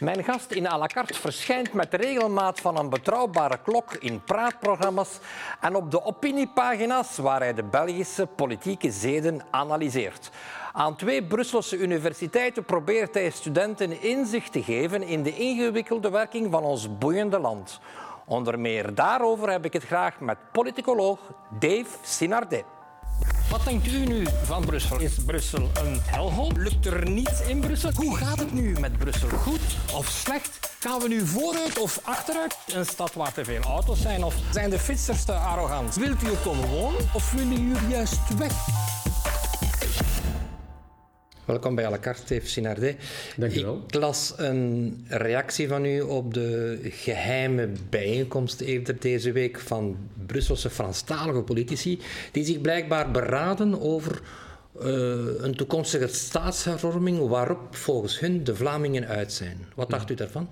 Mijn gast in à la carte verschijnt met regelmaat van een betrouwbare klok in praatprogramma's en op de opiniepagina's waar hij de Belgische politieke zeden analyseert. Aan twee Brusselse universiteiten probeert hij studenten inzicht te geven in de ingewikkelde werking van ons boeiende land. Onder meer daarover heb ik het graag met politicoloog Dave Sinardet. Wat denkt u nu van Brussel? Is Brussel een helhol? Lukt er niets in Brussel? Hoe gaat het nu met Brussel? Goed of slecht? Gaan we nu vooruit of achteruit? Een stad waar te veel auto's zijn? Of zijn de fietsers te arrogant? Wilt u er komen wonen of willen jullie juist weg? Welkom bij à la carte, Steve Sinardet. Dank je wel. Ik las een reactie van u op de geheime bijeenkomst eerder deze week van Brusselse Franstalige politici, die zich blijkbaar beraden over uh, een toekomstige staatshervorming waarop volgens hun de Vlamingen uit zijn. Wat dacht u daarvan?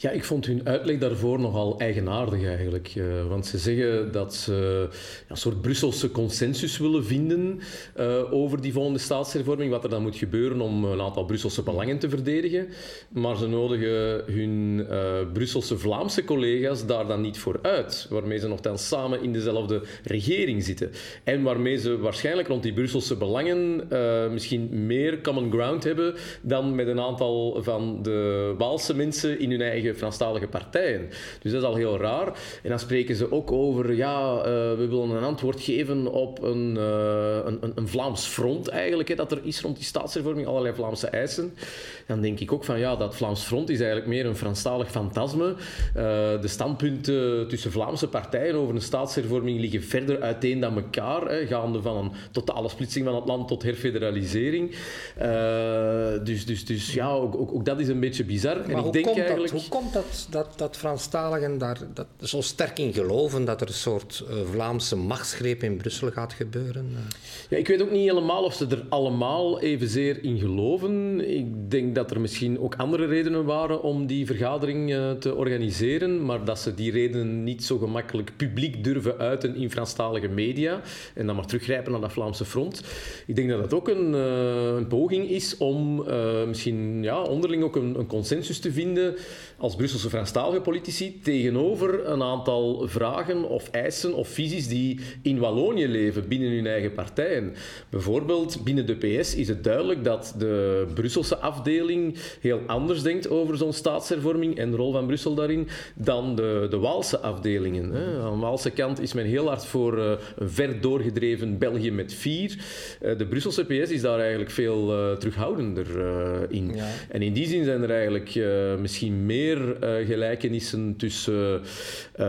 Ja, ik vond hun uitleg daarvoor nogal eigenaardig eigenlijk. Uh, want ze zeggen dat ze een soort Brusselse consensus willen vinden uh, over die volgende staatshervorming, wat er dan moet gebeuren om een aantal Brusselse belangen te verdedigen. Maar ze nodigen hun uh, Brusselse Vlaamse collega's daar dan niet voor uit, waarmee ze nogthans samen in dezelfde regering zitten. En waarmee ze waarschijnlijk rond die Brusselse belangen misschien meer common ground hebben dan met een aantal van de Waalse mensen in hun eigen Franstalige partijen. Dus dat is al heel raar. En dan spreken ze ook over, ja, uh, we willen een antwoord geven op een, uh, een, een, Vlaams front eigenlijk, hè, dat er is rond die staatshervorming, allerlei Vlaamse eisen. Dan denk ik ook van, ja, dat Vlaams front is eigenlijk meer een Franstalig fantasme. Uh, de standpunten tussen Vlaamse partijen over een staatshervorming liggen verder uiteen dan elkaar, hè, gaande van een totale splitsing van het land tot herfederalisering. dus, dus, dus ja, ook, ook, ook, dat is een beetje bizar. Maar en ik denk eigenlijk... Dat? Komt dat, dat, dat Franstaligen daar dat, zo sterk in geloven dat er een soort uh, Vlaamse machtsgreep in Brussel gaat gebeuren? Ja, ik weet ook niet helemaal of ze er allemaal evenzeer in geloven. Ik denk dat er misschien ook andere redenen waren om die vergadering uh, te organiseren, maar dat ze die redenen niet zo gemakkelijk publiek durven uiten in Franstalige media en dan maar teruggrijpen naar dat Vlaamse front. Ik denk dat dat ook een, uh, een poging is om misschien ja, onderling ook een, een consensus te vinden als Brusselse Franstalige politici tegenover een aantal vragen of eisen of visies die in Wallonië leven binnen hun eigen partijen. Bijvoorbeeld binnen de PS is het duidelijk dat de Brusselse afdeling heel anders denkt over zo'n staatshervorming en de rol van Brussel daarin dan de, de Waalse afdelingen. Aan de Waalse kant is men heel hard voor uh, een ver doorgedreven België met vier. Uh, de Brusselse PS is daar eigenlijk veel uh, terughoudender in. Ja. En in die zin zijn er eigenlijk misschien meer uh, gelijkenissen tussen uh,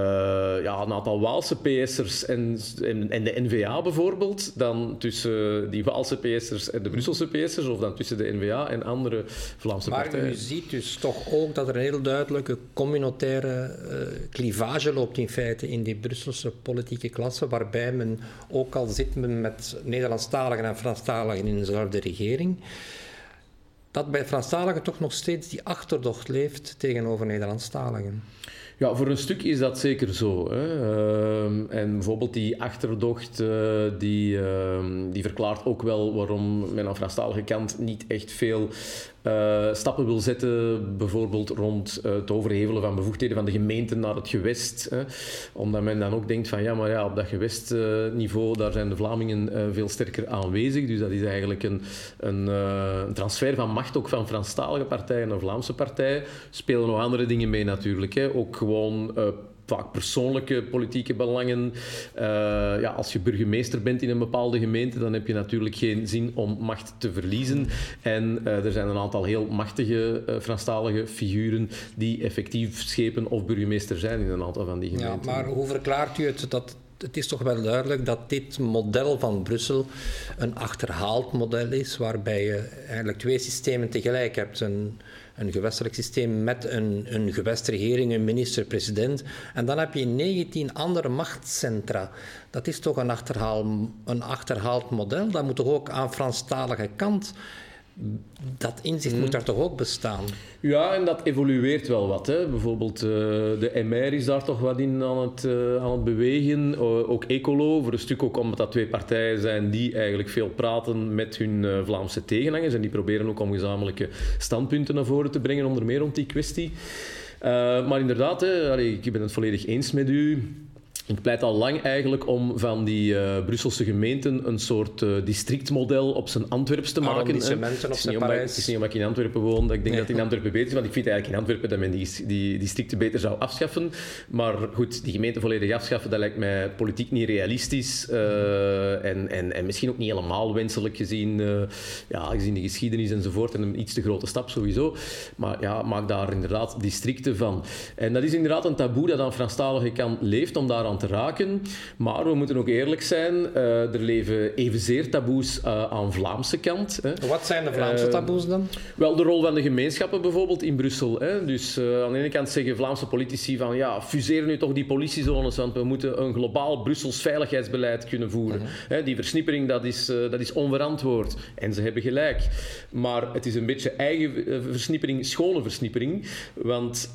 ja, een aantal Waalse PS'ers en, en, en, de NVA bijvoorbeeld, dan tussen die Waalse PS'ers en de Brusselse PS'ers, of dan tussen de NVA en andere Vlaamse maar partijen. Maar u ziet dus toch ook dat er een heel duidelijke communautaire uh, clivage loopt in feite in die Brusselse politieke klasse, waarbij men, ook al zit men met Nederlandstaligen en Franstaligen in dezelfde regering, dat bij Franstaligen toch nog steeds die achterdocht leeft tegenover Nederlandstaligen. Ja, voor een stuk is dat zeker zo. Hè. Uh, en bijvoorbeeld die achterdocht, uh, die, uh, die verklaart ook wel waarom men aan Franstalige kant niet echt veel uh, stappen wil zetten, bijvoorbeeld rond uh, het overhevelen van bevoegdheden van de gemeenten naar het gewest. Hè. Omdat men dan ook denkt van ja, maar ja, op dat gewestniveau, daar zijn de Vlamingen uh, veel sterker aanwezig. Dus dat is eigenlijk een, een, een, transfer van macht ook van Franstalige partijen naar Vlaamse partijen. Spelen nog andere dingen mee natuurlijk. Hè. Ook gewoon vaak persoonlijke politieke belangen. Uh, ja, als je burgemeester bent in een bepaalde gemeente, dan heb je natuurlijk geen zin om macht te verliezen. En uh, er zijn een aantal heel machtige uh, Franstalige figuren die effectief schepen of burgemeester zijn in een aantal van die gemeenten. Ja, maar hoe verklaart u het dat het is toch wel duidelijk dat dit model van Brussel een achterhaald model is, waarbij je eigenlijk twee systemen tegelijk hebt. Een, een gewestelijk systeem met een, een gewestregering, een minister-president. En dan heb je 19 andere machtscentra. Dat is toch een achterhaald, een achterhaald model? Dat moet toch ook aan Franstalige kant dat inzicht moet daar toch ook bestaan? Ja, en dat evolueert wel wat. Hè. Bijvoorbeeld uh, de MR is daar toch wat in aan het, uh, aan het bewegen. Uh, ook Ecolo, voor een stuk ook omdat dat twee partijen zijn die eigenlijk veel praten met hun Vlaamse tegenhangers. En die proberen ook om gezamenlijke standpunten naar voren te brengen, onder meer rond die kwestie. maar inderdaad, hè, allee, ik ben het volledig eens met u. Ik pleit al lang eigenlijk om van die uh, Brusselse gemeenten een soort uh, districtmodel op zijn Antwerps te maken. het, is niet omdat, het is niet omdat ik in Antwerpen woon dat ik denk dat het in Antwerpen beter is, want ik vind eigenlijk in Antwerpen dat men die, die districten beter zou afschaffen. Maar goed, die gemeenten volledig afschaffen, dat lijkt mij politiek niet realistisch uh, en, en, en misschien ook niet helemaal wenselijk gezien, ja, gezien de geschiedenis enzovoort en een iets te grote stap sowieso. Maar ja, maak daar inderdaad districten van. En dat is inderdaad een taboe dat aan Franstalige kant leeft om daaraan te raken. Maar we moeten ook eerlijk zijn, uh, er leven evenzeer taboes uh, aan Vlaamse kant. Hè. Wat zijn de Vlaamse uh, taboes dan? Wel, de rol van de gemeenschappen bijvoorbeeld in Brussel. Hè. Dus aan de ene kant zeggen Vlaamse politici van ja, fuseer nu toch die politiezones, want we moeten een globaal Brussels veiligheidsbeleid kunnen voeren. -huh. hè, die versnippering, dat is, dat is onverantwoord. En ze hebben gelijk. Maar het is een beetje eigen versnippering, schone versnippering. Want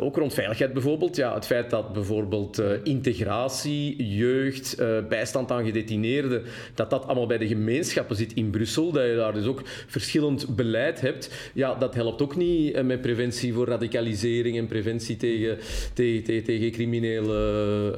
ook rond veiligheid bijvoorbeeld, ja, het feit dat bijvoorbeeld integratie, jeugd, uh, bijstand aan gedetineerden, dat dat allemaal bij de gemeenschappen zit in Brussel, dat je daar dus ook verschillend beleid hebt, ja, dat helpt ook niet uh, met preventie voor radicalisering en preventie tegen, tegen, tegen, tegen criminele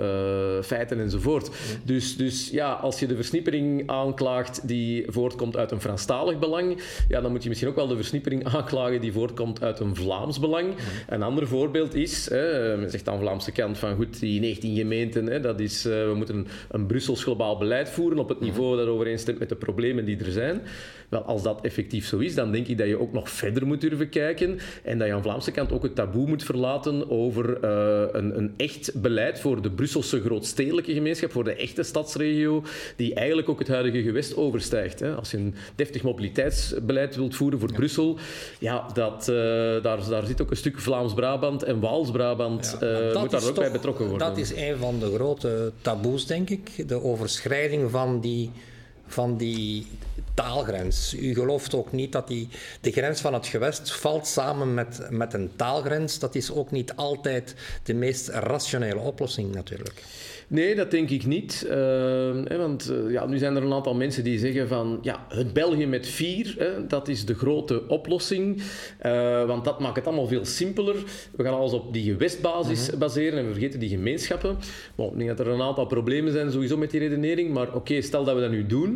uh, feiten enzovoort. Dus, dus ja, als je de versnippering aanklaagt die voortkomt uit een Franstalig belang, ja, dan moet je misschien ook wel de versnippering aanklagen die voortkomt uit een Vlaams belang. Een ander voorbeeld is, men zegt aan de Vlaamse kant van goed, die 19 gemeenten. Hè, dat is, uh, we moeten een, een Brussels globaal beleid voeren op het niveau dat overeenstemt met de problemen die er zijn. Wel, als dat effectief zo is, dan denk ik dat je ook nog verder moet durven kijken en dat je aan de Vlaamse kant ook het taboe moet verlaten over uh, een, een, echt beleid voor de Brusselse grootstedelijke gemeenschap, voor de echte stadsregio, die eigenlijk ook het huidige gewest overstijgt. Hè. Als je een deftig mobiliteitsbeleid wilt voeren voor ja. Brussel, ja, dat, uh, daar, daar zit ook een stuk Vlaams-Brabant en Waals-Brabant ja, moet daar ook toch, bij betrokken worden. Dat is van de grote taboes, denk ik. De overschrijding van die, van die taalgrens. U gelooft ook niet dat die, de grens van het gewest valt samen met, met een taalgrens. Dat is ook niet altijd de meest rationele oplossing natuurlijk. Nee, dat denk ik niet. Uh, want uh, ja, nu zijn er een aantal mensen die zeggen van ja, het België met vier, hè, dat is de grote oplossing. Uh, want dat maakt het allemaal veel simpeler. We gaan alles op die gewestbasis -huh. baseren en we vergeten die gemeenschappen. Bon, ik denk dat er een aantal problemen zijn sowieso met die redenering. Maar oké, okay, stel dat we dat nu doen.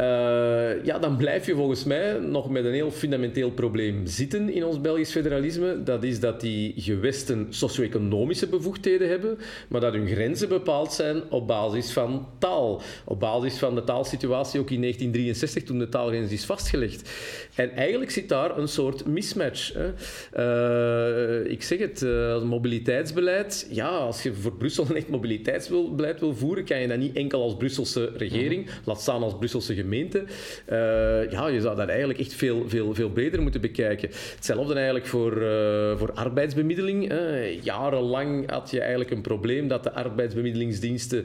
Uh, ja, dan blijf je volgens mij nog met een heel fundamenteel probleem zitten in ons Belgisch federalisme. Dat is dat die gewesten socio-economische bevoegdheden hebben, maar dat hun grenzen bepaald zijn op basis van taal. Op basis van de taalsituatie ook in 1963, toen de taalgrens is vastgelegd. En eigenlijk zit daar een soort mismatch. Hè. Uh, ik zeg het, uh, mobiliteitsbeleid. Ja, als je voor Brussel een echt mobiliteitsbeleid wil voeren, kan je dat niet enkel als Brusselse regering, mm-hmm. laat staan als Brusselse gemeente gemeente. Uh, ja, je zou dat eigenlijk echt veel, veel, veel breder moeten bekijken. Hetzelfde eigenlijk voor, uh, voor arbeidsbemiddeling. Uh, jarenlang had je eigenlijk een probleem dat de arbeidsbemiddelingsdiensten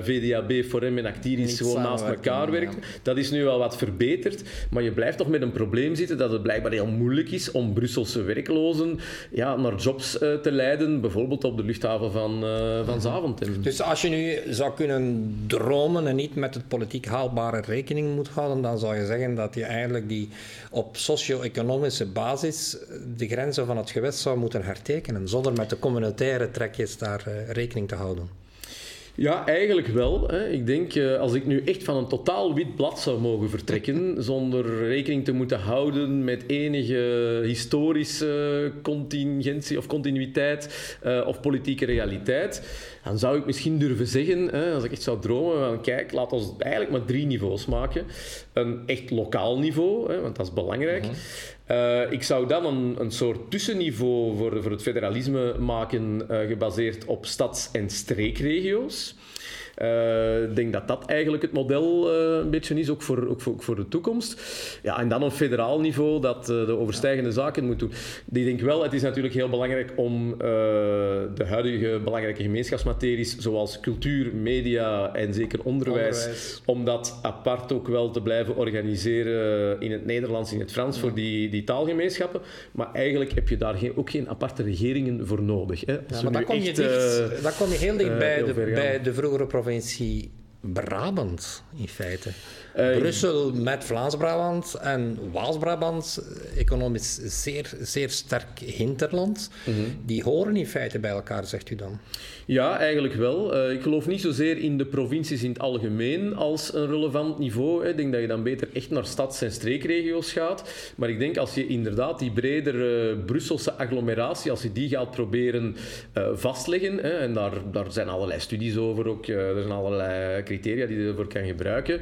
VDAB, Forum en Actiris gewoon naast elkaar werken. Ja. Dat is nu wel wat verbeterd, maar je blijft toch met een probleem zitten dat het blijkbaar heel moeilijk is om Brusselse werklozen ja, naar jobs te leiden, bijvoorbeeld op de luchthaven van, van Zaventem. Dus als je nu zou kunnen dromen en niet met het politiek haalbare rekening moet houden, dan zou je zeggen dat je eigenlijk die op socio-economische basis de grenzen van het gewest zou moeten hertekenen, zonder met de communautaire trekjes daar uh, rekening te houden. Ja, eigenlijk wel. Hè. Ik denk, uh, als ik nu echt van een totaal wit blad zou mogen vertrekken, zonder rekening te moeten houden met enige historische contingentie of continuïteit uh, of politieke realiteit, dan zou ik misschien durven zeggen, hè, als ik echt zou dromen, van kijk, laat ons eigenlijk maar drie niveaus maken. Een echt lokaal niveau, hè, want dat is belangrijk. -huh. Uh, ik zou dan een, een soort tussenniveau voor, voor het federalisme maken, uh, gebaseerd op stads- en streekregio's. Ik denk dat dat eigenlijk het model een beetje is, ook voor, ook voor, voor, de toekomst. Ja, en dan op federaal niveau dat de overstijgende zaken moet doen. Ik denk wel, het is natuurlijk heel belangrijk om de huidige belangrijke gemeenschapsmateries, zoals cultuur, media en zeker onderwijs, om dat apart ook wel te blijven organiseren in het Nederlands, in het Frans, voor die, die taalgemeenschappen. Maar eigenlijk heb je daar geen, ook geen aparte regeringen voor nodig. Hè. Ja, maar dan kom, je dicht, dan kom je heel dicht bij, de, bij de vroegere provincie Brabant, in feite. Uh, Brussel met Vlaams-Brabant en Waals-Brabant, economisch zeer, zeer sterk hinterland. Mhm. Die horen in feite bij elkaar, zegt u dan? Ja, eigenlijk wel. Uh, ik geloof niet zozeer in de provincies in het algemeen als een relevant niveau. Ik denk dat je dan beter echt naar stads- en streekregio's gaat. Maar ik denk als je inderdaad die bredere Brusselse agglomeratie, als je die gaat proberen uh, vastleggen, hè, en daar, daar zijn allerlei studies over ook, er zijn allerlei criteria die je ervoor kan gebruiken.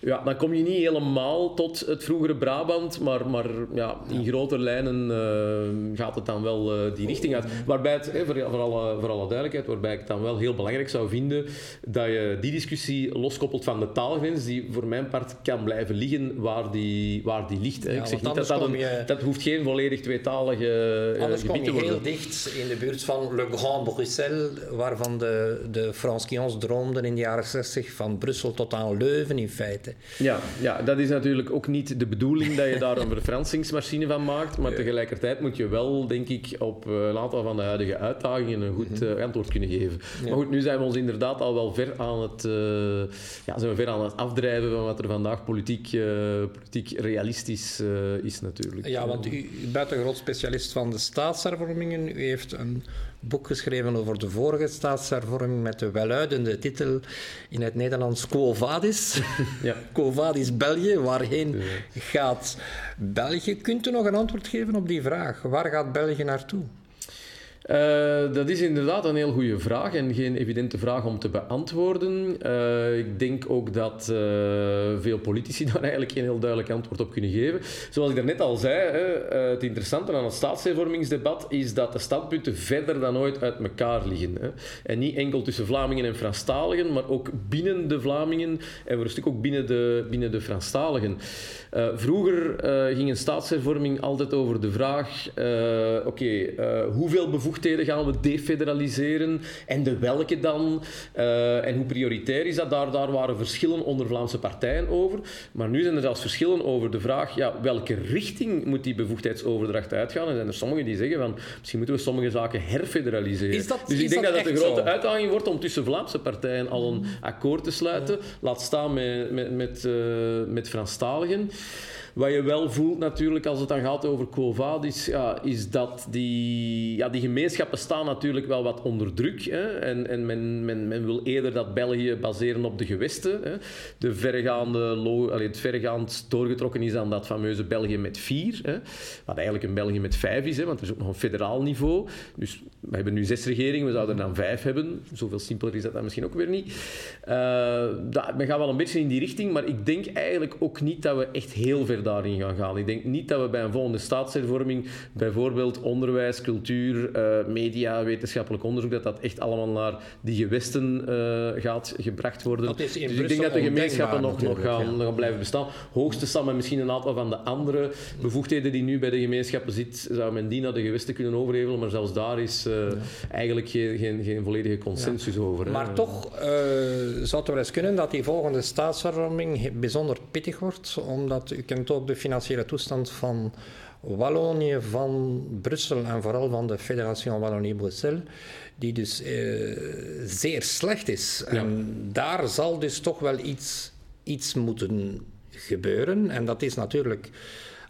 Ja, dan kom je niet helemaal tot het vroegere Brabant, maar, maar ja, in grote lijnen uh, gaat het dan wel uh, die richting uit. Waarbij het, voor, voor, alle, voor alle duidelijkheid, waarbij ik het dan wel heel belangrijk zou vinden dat je die discussie loskoppelt van de taalgrens, die voor mijn part kan blijven liggen waar die, waar die ligt. Ja, ik zeg niet dat dat een, je... dat hoeft geen volledig tweetalige uh, anders gebied te worden. heel dicht in de buurt van Le Grand Bruxelles, waarvan de, de Franskions droomden in de jaren 60, van Brussel tot aan Leuven in feite. Ja, ja, dat is natuurlijk ook niet de bedoeling dat je daar een verfransingsmachine van maakt. Maar tegelijkertijd moet je wel, denk ik, op eh, een aantal van de huidige uitdagingen een goed mhm. eh, antwoord kunnen geven. Maar goed, nu zijn we ons inderdaad al wel ver aan het, uh, ja, zijn we ver aan het afdrijven van wat er vandaag politiek, politiek realistisch is natuurlijk. Ja, want u, u bent een groot specialist van de staatshervormingen. U heeft een boek geschreven over de vorige staatshervorming met de weluidende titel in het Nederlands Quo Vadis. Ja. Quo Vadis België, waarheen gaat België? Kunt u nog een antwoord geven op die vraag? Waar gaat België naartoe? Uh, dat is inderdaad een heel goede vraag en geen evidente vraag om te beantwoorden. Uh, ik denk ook dat uh, veel politici daar eigenlijk geen heel duidelijk antwoord op kunnen geven. Zoals ik daarnet al zei, hè, het interessante aan het staatshervormingsdebat is dat de standpunten verder dan ooit uit elkaar liggen. Hè. En niet enkel tussen Vlamingen en Franstaligen, maar ook binnen de Vlamingen en voor een stuk ook binnen de, binnen de Franstaligen. vroeger ging een staatshervorming altijd over de vraag: oké, okay, hoeveel bevoegdheden bevoegdheden gaan we defederaliseren en de welke dan uh, en hoe prioritair is dat? Daar, daar waren verschillen onder Vlaamse partijen over. Maar nu zijn er zelfs verschillen over de vraag ja, welke richting moet die bevoegdheidsoverdracht uitgaan. En zijn er sommigen die zeggen van misschien moeten we sommige zaken herfederaliseren. Dat, dus ik denk dat dat, dat een grote uitdaging wordt om tussen Vlaamse partijen al een akkoord te sluiten. Laat staan met, met, met, uh, met Franstaligen. Wat je wel voelt natuurlijk als het dan gaat over Quo Vadis, ja, is dat die, ja, die gemeenschappen staan natuurlijk wel wat onder druk. Hè? En, en men, men, wil eerder dat België baseren op de gewesten. Hè? De verregaande, het verregaand doorgetrokken is aan dat fameuze België met vier. Hè? Wat eigenlijk een België met vijf is, hè? want er is ook nog een federaal niveau. Dus we hebben nu zes regeringen, we zouden dan vijf hebben. Zoveel simpeler is dat dan misschien ook weer niet. Uh, dat, men gaat wel een beetje in die richting, maar ik denk eigenlijk ook niet dat we echt heel ver daarin gaan gaan. Ik denk niet dat we bij een volgende staatshervorming bijvoorbeeld onderwijs, cultuur, uh, media, wetenschappelijk onderzoek, dat dat echt allemaal naar die gewesten uh, gaat gebracht worden. dus ik denk dat de gemeenschappen nog, nog, gaan, blijven bestaan. Hoogste stam en misschien een aantal van de andere bevoegdheden die nu bij de gemeenschappen zitten, zou men die naar de gewesten kunnen overhevelen, maar zelfs daar is uh, eigenlijk geen, geen, geen, volledige consensus ja. over. Maar toch zou het wel eens kunnen dat die volgende staatshervorming bijzonder pittig wordt, omdat u kent ook de financiële toestand van Wallonië, van Brussel en vooral van de Federation Wallonie-Bruxelles, die dus eh, zeer slecht is. En daar zal dus toch wel iets, iets moeten gebeuren. En dat is natuurlijk,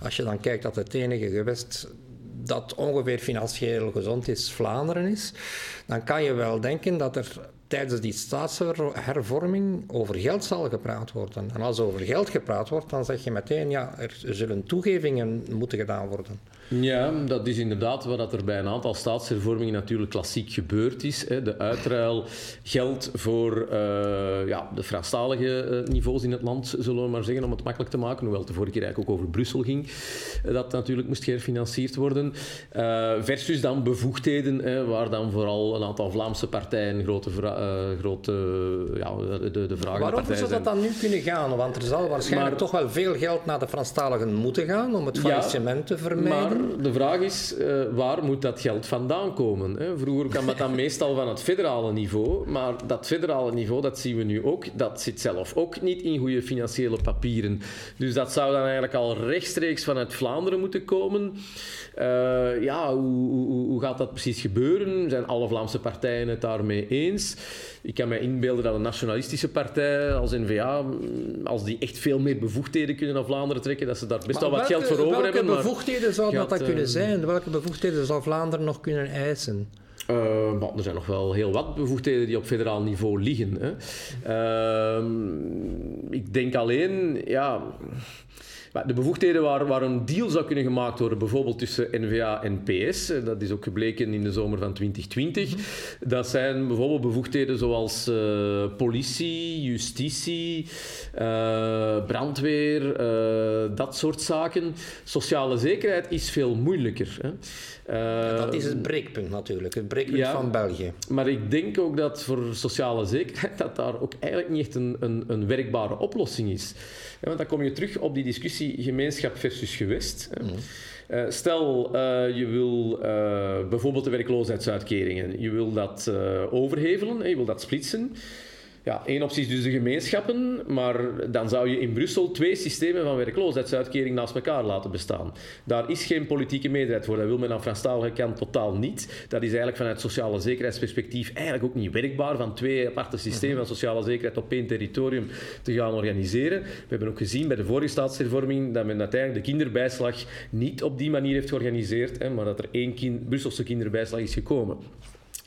als je dan kijkt dat het enige gewest dat ongeveer financieel gezond is, Vlaanderen is, dan kan je wel denken dat er tijdens die staatshervorming over geld zal gepraat worden. En als er over geld gepraat wordt, dan zeg je meteen, ja, er zullen toegevingen moeten gedaan worden. Ja, dat is inderdaad wat er bij een aantal staatshervormingen natuurlijk klassiek gebeurd is. Hè. De uitruil geldt voor uh, ja, de Franstalige uh, niveaus in het land, zullen we maar zeggen, om het makkelijk te maken. Hoewel het de vorige keer eigenlijk ook over Brussel ging, uh, dat natuurlijk moest gefinancierd worden. versus dan bevoegdheden, hè, waar dan vooral een aantal Vlaamse partijen grote, grote ja, de, de vragen Waarover zou dat dan nu kunnen gaan? Want er zal waarschijnlijk maar, toch wel veel geld naar de Franstaligen moeten gaan om het faillissement ja, te vermijden de vraag is, uh, waar moet dat geld vandaan komen? Hè? Vroeger kwam dat dan meestal van het federale niveau, maar dat federale niveau, dat zien we nu ook, dat zit zelf ook niet in goede financiële papieren. Dus dat zou dan eigenlijk al rechtstreeks vanuit Vlaanderen moeten komen. Uh, ja, hoe, hoe, hoe, gaat dat precies gebeuren? Zijn alle Vlaamse partijen het daarmee eens? Ik kan me inbeelden dat een nationalistische partij als N-VA, als die echt veel meer bevoegdheden kunnen naar Vlaanderen trekken, dat ze daar best wel wat geld voor over hebben. Welke bevoegdheden zou dat, dat kunnen zijn? Welke bevoegdheden zou Vlaanderen nog kunnen eisen? Uh, er zijn nog wel heel wat bevoegdheden die op federaal niveau liggen. Hè. Uh, ik denk alleen, ja, de bevoegdheden waar, waar een deal zou kunnen gemaakt worden, bijvoorbeeld tussen NVA en PS, eh, dat is ook gebleken in de zomer van 2020, mhm. dat zijn bijvoorbeeld bevoegdheden zoals uh, politie, justitie, uh, brandweer, uh, dat soort zaken. Sociale zekerheid is veel moeilijker. Hè. dat is het breekpunt natuurlijk, het breekpunt van België. Maar ik denk ook dat voor sociale zekerheid dat daar ook eigenlijk niet echt een, een, een werkbare oplossing is. Ja, want dan kom je terug op die discussie gemeenschap versus gewest. Mm. Uh, stel, uh, je wil uh, bijvoorbeeld de werkloosheidsuitkeringen, je wil dat overhevelen, je wil dat splitsen. Ja, één optie is dus de gemeenschappen, maar dan zou je in Brussel twee systemen van werkloosheidsuitkering naast elkaar laten bestaan. Daar is geen politieke meerderheid voor. Dat wil men aan Franstalige kant totaal niet. Dat is eigenlijk vanuit sociale zekerheidsperspectief eigenlijk ook niet werkbaar van twee aparte systemen van sociale zekerheid op één territorium te gaan organiseren. We hebben ook gezien bij de vorige staatshervorming dat men uiteindelijk de kinderbijslag niet op die manier heeft georganiseerd, hè, maar dat er één kind, Brusselse kinderbijslag is gekomen.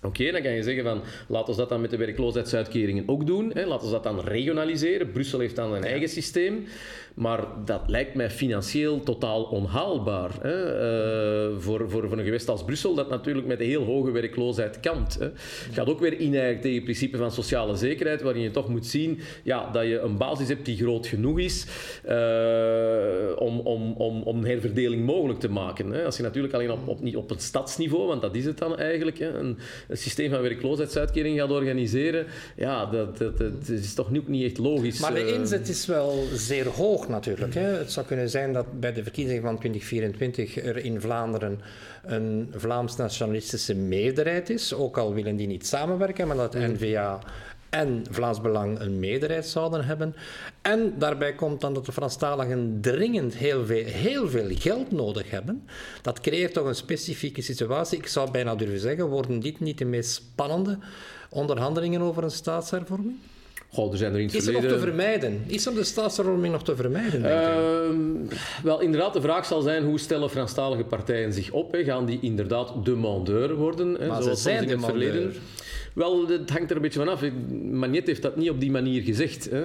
Oké, dan kan je zeggen van laten we dat dan met de werkloosheidsuitkeringen ook doen. Hè. Laten we dat dan regionaliseren. Brussel heeft dan een eigen systeem. Maar dat lijkt mij financieel totaal onhaalbaar. Hè? Uh, voor, voor, voor een gewest als Brussel, dat natuurlijk met een heel hoge werkloosheid kampt. Hè? Gaat ook weer in tegen het principe van sociale zekerheid, waarin je toch moet zien ja, dat je een basis hebt die groot genoeg is uh, om, om, om, om een herverdeling mogelijk te maken. Hè? Als je natuurlijk alleen op, op, niet op het stadsniveau, want dat is het dan eigenlijk, hè? Een, een, systeem van werkloosheidsuitkering gaat organiseren, ja, dat, dat, dat is toch ook niet echt logisch. Maar de eh. inzet is wel zeer hoog natuurlijk. Hè. Het zou kunnen zijn dat bij de verkiezingen van 2024 er in Vlaanderen een Vlaams-nationalistische meerderheid is, ook al willen die niet samenwerken, maar dat N-VA en Vlaams Belang een meerderheid zouden hebben. En daarbij komt dan dat de Franstaligen dringend heel veel, heel veel geld nodig hebben. Dat creëert toch een specifieke situatie. Ik zou bijna durven zeggen, worden dit niet de meest spannende onderhandelingen over een staatshervorming? Goh, er zijn er het is er nog te vermijden? Is er de staatshervorming nog te vermijden, denk uh, wel, inderdaad, de vraag zal zijn hoe stellen Franstalige partijen zich op? Hè? Gaan die inderdaad demandeur worden? Hè? Maar Zoals ze zijn in het verleden. Wel, het hangt er een beetje van af. Magnet heeft dat niet op die manier gezegd. Hè.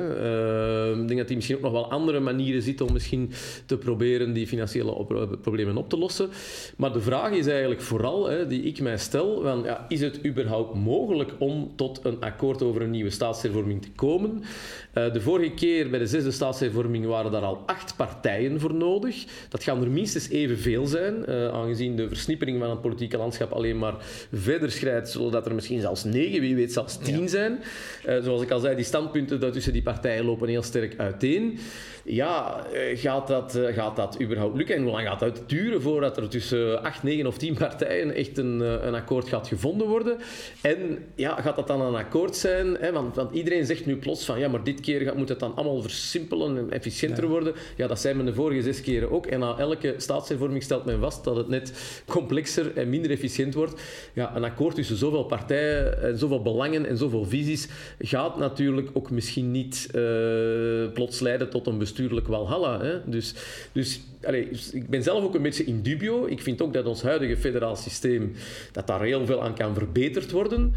Uh, ik denk dat hij misschien ook nog wel andere manieren ziet om misschien te proberen die financiële eh, problemen op te lossen. Maar de vraag is eigenlijk vooral, hè, die ik mij stel, van, ja, is het überhaupt mogelijk om tot een akkoord over een nieuwe staatshervorming te komen? Uh, de vorige keer bij de zesde staatshervorming waren daar al acht partijen voor nodig. Dat gaan er minstens evenveel zijn, uh, aangezien de versnippering van het politieke landschap alleen maar verder schrijdt, zodat er misschien zelfs negen, wie weet zelfs tien zijn. Uh, zoals ik al zei, die standpunten tussen die partijen lopen heel sterk uiteen. Ja, eh, gaat dat, eh, gaat dat überhaupt lukken? En hoe lang gaat het duren voordat er tussen acht, negen of tien partijen echt een, een akkoord gaat gevonden worden? En ja, gaat dat dan een akkoord zijn? Hè? Want, want iedereen zegt nu plots van ja, maar dit keer gaat, moet het dan allemaal versimpelen en efficiënter worden. Ja, dat zijn we de vorige zes keren ook. En na elke staatshervorming stelt men vast dat het net complexer en minder efficiënt wordt. Ja, een akkoord tussen zoveel partijen en zoveel belangen en zoveel visies gaat natuurlijk ook misschien niet uh, plots leiden tot een bestuurlijk walhalla. Hè? Dus, dus allez, ik ben zelf ook een beetje in dubio. Ik vind ook dat ons huidige federaal systeem, dat daar heel veel aan kan verbeterd worden.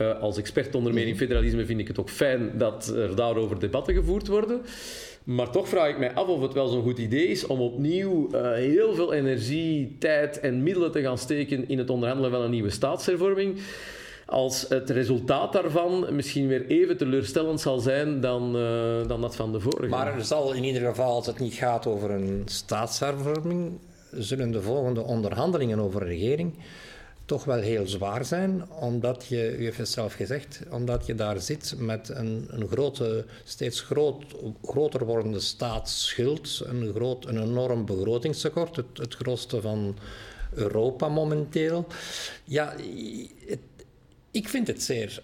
Uh, als expert onder meer in federalisme vind ik het ook fijn dat er daarover debatten gevoerd worden. Maar toch vraag ik mij af of het wel zo'n goed idee is om opnieuw uh, heel veel energie, tijd en middelen te gaan steken in het onderhandelen van een nieuwe staatshervorming als het resultaat daarvan misschien weer even teleurstellend zal zijn dan, uh, dan dat van de vorige. Maar er zal in ieder geval, als het niet gaat over een staatshervorming, zullen de volgende onderhandelingen over een regering toch wel heel zwaar zijn, omdat je, u heeft het zelf gezegd, omdat je daar zit met een, een grote, steeds groot, groter wordende staatsschuld, een, groot, een enorm begrotingstekort, het, het grootste van Europa momenteel. Ja, het, ik vind het zeer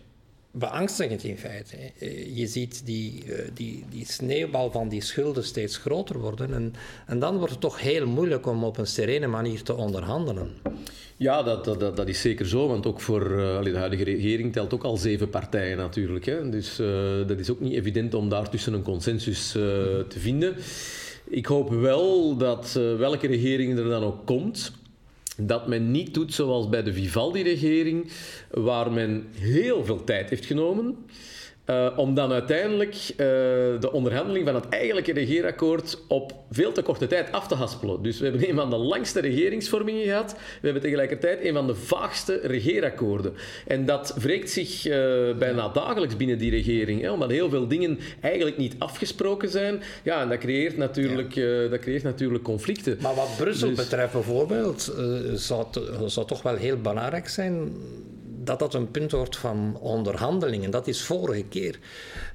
beangstigend in feite. Eh, je ziet die, eh, die, die sneeuwbal van die schulden steeds groter worden. En, en dan wordt het toch heel moeilijk om op een serene manier te onderhandelen. Ja, dat, dat, dat, is zeker zo. Want ook voor uh, de huidige regering telt ook al zeven partijen natuurlijk. Hè. Dus dat is ook niet evident om daartussen een consensus te vinden. Ik hoop wel dat welke regering er dan ook komt, dat men niet doet zoals bij de Vivaldi-regering, waar men heel veel tijd heeft genomen. Uh, om dan uiteindelijk uh, de onderhandeling van het eigenlijke regeerakkoord op veel te korte tijd af te haspelen. Dus we hebben een van de langste regeringsvormingen gehad. We hebben tegelijkertijd een van de vaagste regeerakkoorden. En dat wreekt zich uh, bijna dagelijks binnen die regering. Hè, omdat heel veel dingen eigenlijk niet afgesproken zijn. Ja, en dat creëert natuurlijk, ja. dat creëert natuurlijk conflicten. Maar wat Brussel dus... betreft bijvoorbeeld, zou het zou toch wel heel belangrijk zijn dat dat een punt wordt van onderhandelingen. Dat is vorige keer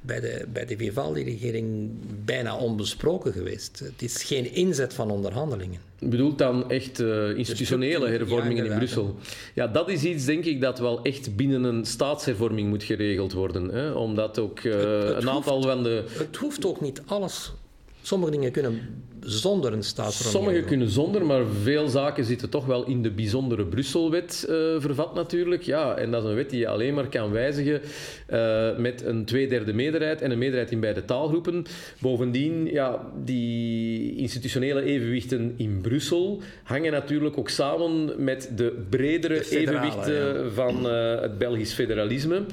bij de, bij de Vivaldi-regering bijna onbesproken geweest. Het is geen inzet van onderhandelingen. Je bedoelt dan echt uh, institutionele hervormingen in Brussel? Ja, dat is iets, denk ik, dat wel echt binnen een staatshervorming moet geregeld worden. Hè? Omdat ook uh, een aantal van de... Het hoeft ook niet alles Sommige dingen kunnen zonder een staatsverandering. Sommige kunnen zonder, maar veel zaken zitten toch wel in de bijzondere Brusselwet uh, vervat natuurlijk. Ja, en dat is een wet die je alleen maar kan wijzigen uh, met een tweederde meerderheid en een meerderheid in beide taalgroepen. Bovendien, ja, die institutionele evenwichten in Brussel hangen natuurlijk ook samen met de bredere evenwichten van uh, het Belgisch federalisme.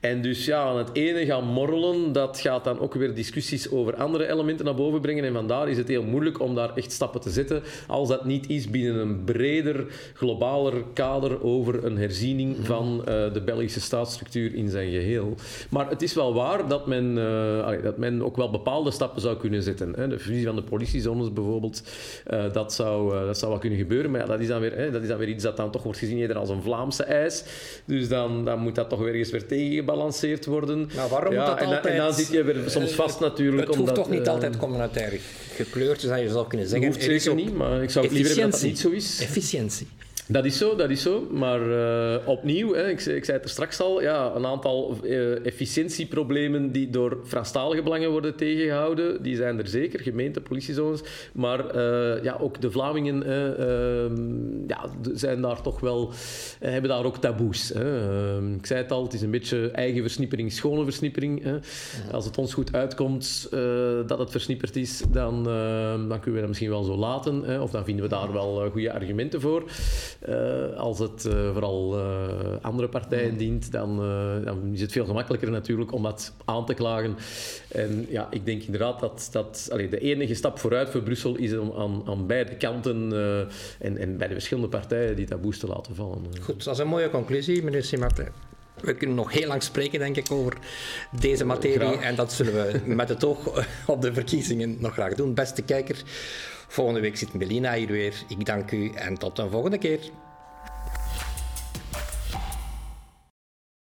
En dus ja, aan het ene gaan morrelen, dat gaat dan ook weer discussies over andere elementen naar boven brengen. En vandaar is het heel moeilijk om daar echt stappen te zetten, als dat niet is binnen een breder, globaler kader over een herziening mhm. van uh, de Belgische staatsstructuur in zijn geheel. Maar het is wel waar dat men, uh, dat men ook wel bepaalde stappen zou kunnen zetten. Hè. De fusie van de politiezones bijvoorbeeld, uh, dat, zou, dat zou wel kunnen gebeuren. Maar ja, dat, is dan weer, hè, dat is dan weer iets dat dan toch wordt gezien eerder als een Vlaamse eis. Dus dan, dan moet dat toch weer eens weer tegengebalanceerd gebalanceerd worden. Nou, waarom ja, moet dat en, altijd... En dan zit je weer soms vast natuurlijk. Het hoeft toch niet uh, altijd communautair gekleurd zijn, je zou kunnen zeggen. Hoeft zeker niet, maar ik zou het liever hebben dat dat niet zo is. Efficiëntie. Dat is zo, dat is zo. Maar uh, opnieuw, hè, ik, ik, zei het er straks al, ja, een aantal uh, efficiëntieproblemen die door Franstalige belangen worden tegengehouden, die zijn er zeker, gemeente, politiezones. Maar uh, ja, ook de Vlamingen ehm, ja, zijn daar toch wel, hebben daar ook taboes. Hè. Ehm, ik zei het al, het is een beetje eigen versnippering, schone versnippering. Hè. Als het ons goed uitkomt dat het versnipperd is, dan, dan kunnen we dat misschien wel zo laten. Hè. Of dan vinden we daar wel goede argumenten voor. Uh, als het uh, vooral uh, andere partijen mm. dient, dan, dan, is het veel gemakkelijker natuurlijk om dat aan te klagen. En ja, ik denk inderdaad dat, dat allee, de enige stap vooruit voor Brussel is om aan, aan beide kanten en, en, bij de verschillende partijen die taboes te laten vallen. Goed, dat is een mooie conclusie, meneer Simartin. We kunnen nog heel lang spreken, denk ik, over deze materie. En dat zullen we met het oog op de verkiezingen nog graag doen. Beste kijker, Volgende week zit Melina hier weer. Ik dank u en tot een volgende keer.